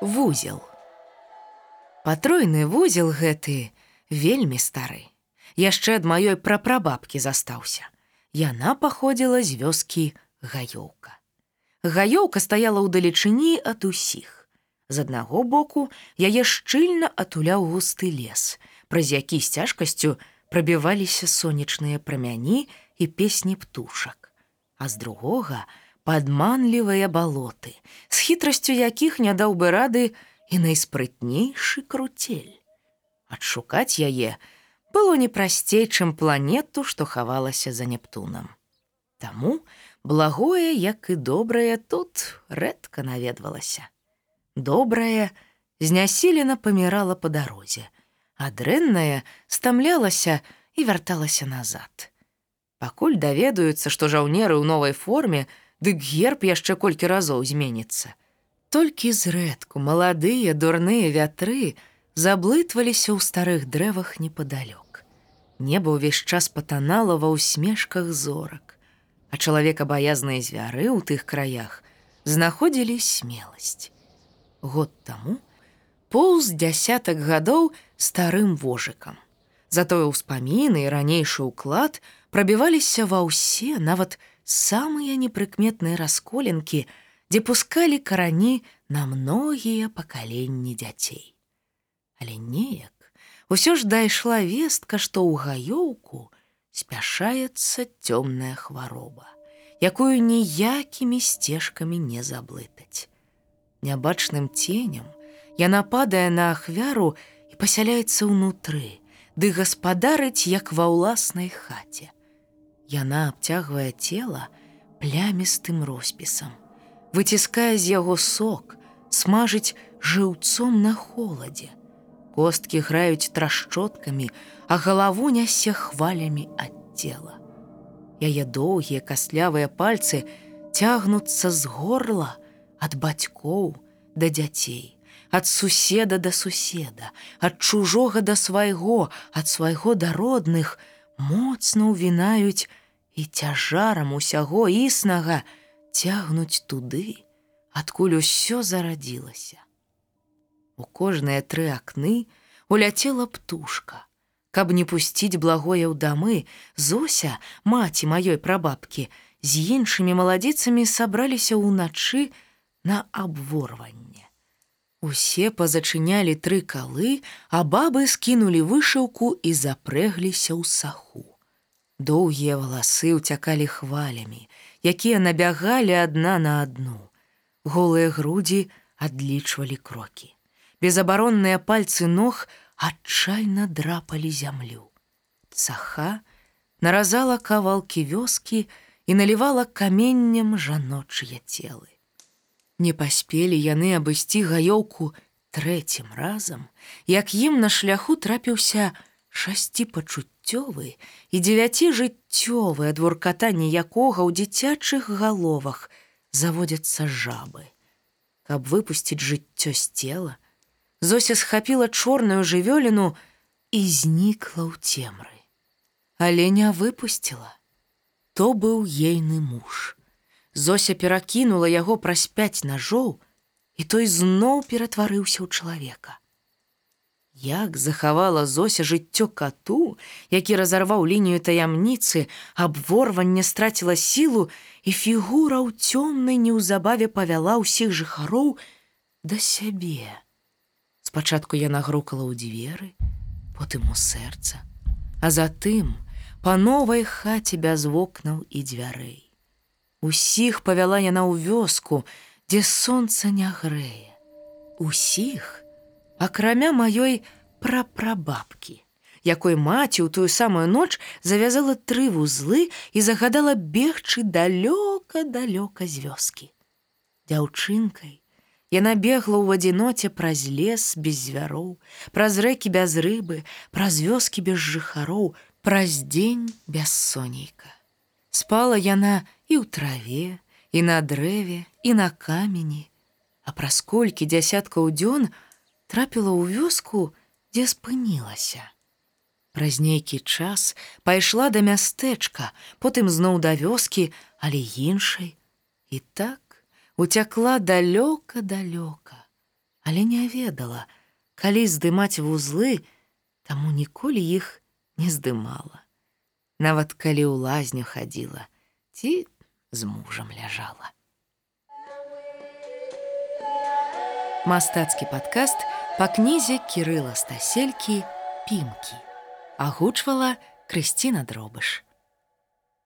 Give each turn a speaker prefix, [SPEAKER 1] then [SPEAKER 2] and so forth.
[SPEAKER 1] вузел. Патройны вузел гэты вельмі стары. Яшчэ ад маёй прапрабабкі застаўся. Яна паходзіла з вёскі гаёўка. Гаёўка стаяла ў далечыні ад усіх. З аднаго боку яе шчыльна атуляў густы лес, праз які з цяжкасцю прабіваліся сонечныя прамяні і песні птушак. А з другога, падманлівыя балоты, з хітрасцю якіх не даў бы рады і найспрытнейшы круцель. Адшукаць яе было не прасцей, чым планету, што хавалася за Нептунам. Таму благое, як і добрае тут рэдка наведвалася. Добрае знясілена памірала па дарозе, а дрэнная стамлялася і вярталася назад. Пакуль даведаюцца, што жаўнеры ў новай форме, дык герб яшчэ колькі разоў зменіцца. Толькі зрэдку маладыя дурныя вятры заблытваліся ў старых дрэвах непадалёк. Неба ўвесь час патанала ва ўсмешках зорак, а чалавека баязныя звяры ў тых краях знаходзілі смеласць. Год таму поўз дзясятак гадоў старым вожыкам. Затое ўспаміны і ранейшы ўклад прабіваліся ва ўсе нават, самыя непрыкметныя расколінкі, дзе пускалі карані на многія пакаленні дзяцей. Але неяк усё ж дайшла вестка, што ў гаёўку спяшаецца цёмная хвароба, якую ніякімі сцежкамі не заблытаць. Нябачным ценем яна падае на ахвяру і пасяляецца ўнутры, ды гаспадарыць як ва ўласнай хаце. Яна абцягвае цела плямістым роспісам, выціскае з яго сок, смажыць жыўцом на холадзе. Косткі граюць трашчоткамі, а галаву нясе хвалямі ад цела. Яе доўгія каслявыя пальцы цягнуцца з горла ад бацькоў да дзяцей, ад суседа да суседа, ад чужога да свайго, ад свайго да родных, моцна ўвінаюць і цяжарам усяго існага цягнуць туды, адкуль усё зарадзілася. У кожныя тры акны уляцела птушка. Каб не пусціць благое ў дамы, Зося, маці маёй прабабкі, з іншымі маладзіцамі сабраліся ўначы на абворванне. Усе пазачынялі тры калы, а бабы скінулі вышыўку і запрэгліся ў саху. Доўгія валасы ўцякалі хвалямі, якія набягалі адна на адну. Голыя грудзі адлічвалі крокі. Безабаронныя пальцы ног адчайна драпалі зямлю. Саха наразала кавалкі вёскі і налівала каменнем жаночыя целы. Не паспелі яны абысці гаёўку трэцім разам, як ім на шляху трапіўся шасці пачуццёвы і дзевяці жыццёвы адворкатанне якога ў дзіцячых галовах заводзяцца жабы. Каб выпусціць жыццё з цела, Зося схапіла чорную жывёліну і знікла ў цемры. Але не выпусціла. То быў ейны муж. Зося перакінула яго праз пяць ножоў, і той зноў ператварыўся ў чалавека. Як захавала Зося жыццё кату, які разарваў лінію таямніцы, абворванне страціла сілу, і фігура ў цёмнай неўзабаве павяла ўсіх жыхароў да сябе. Спачатку яна грукала ў дзверы, потым у сэрца, а затым па новай хаце без вокнаў і дзвярэй. Усіх павяла яна ў вёску, дзе сонца не грэе. Усіх, акрамя маёй прапрабабкі, якой маці ў тую самую ноч завязала тры вузлы і загадала бегчы далёка-далёка з вёскі. Дзяўчынкай яна бегла ў адзіноце праз лес без звяроў, праз рэкі без рыбы, праз вёскі без жыхароў, праз дзень без сонейка. Спала яна і ў траве, і на дрэве, і на камені, А праз колькі дзясяткаў дзён трапіла ў вёску, дзе спынілася. Праз нейкі час пайшла да мястэчка, потым зноў да вёскі, але іншай, і так уцякла далёка далёка, але не ведала, калі здымаць вузлы, таму ніколі іх не здымала. Нават калі ў лазню хадзіла, ці з мужам ляжала. Мастацкі падкаст па кнізе Кірыла Стаселькі пімкі. Агучвала Крысціна Дробыш.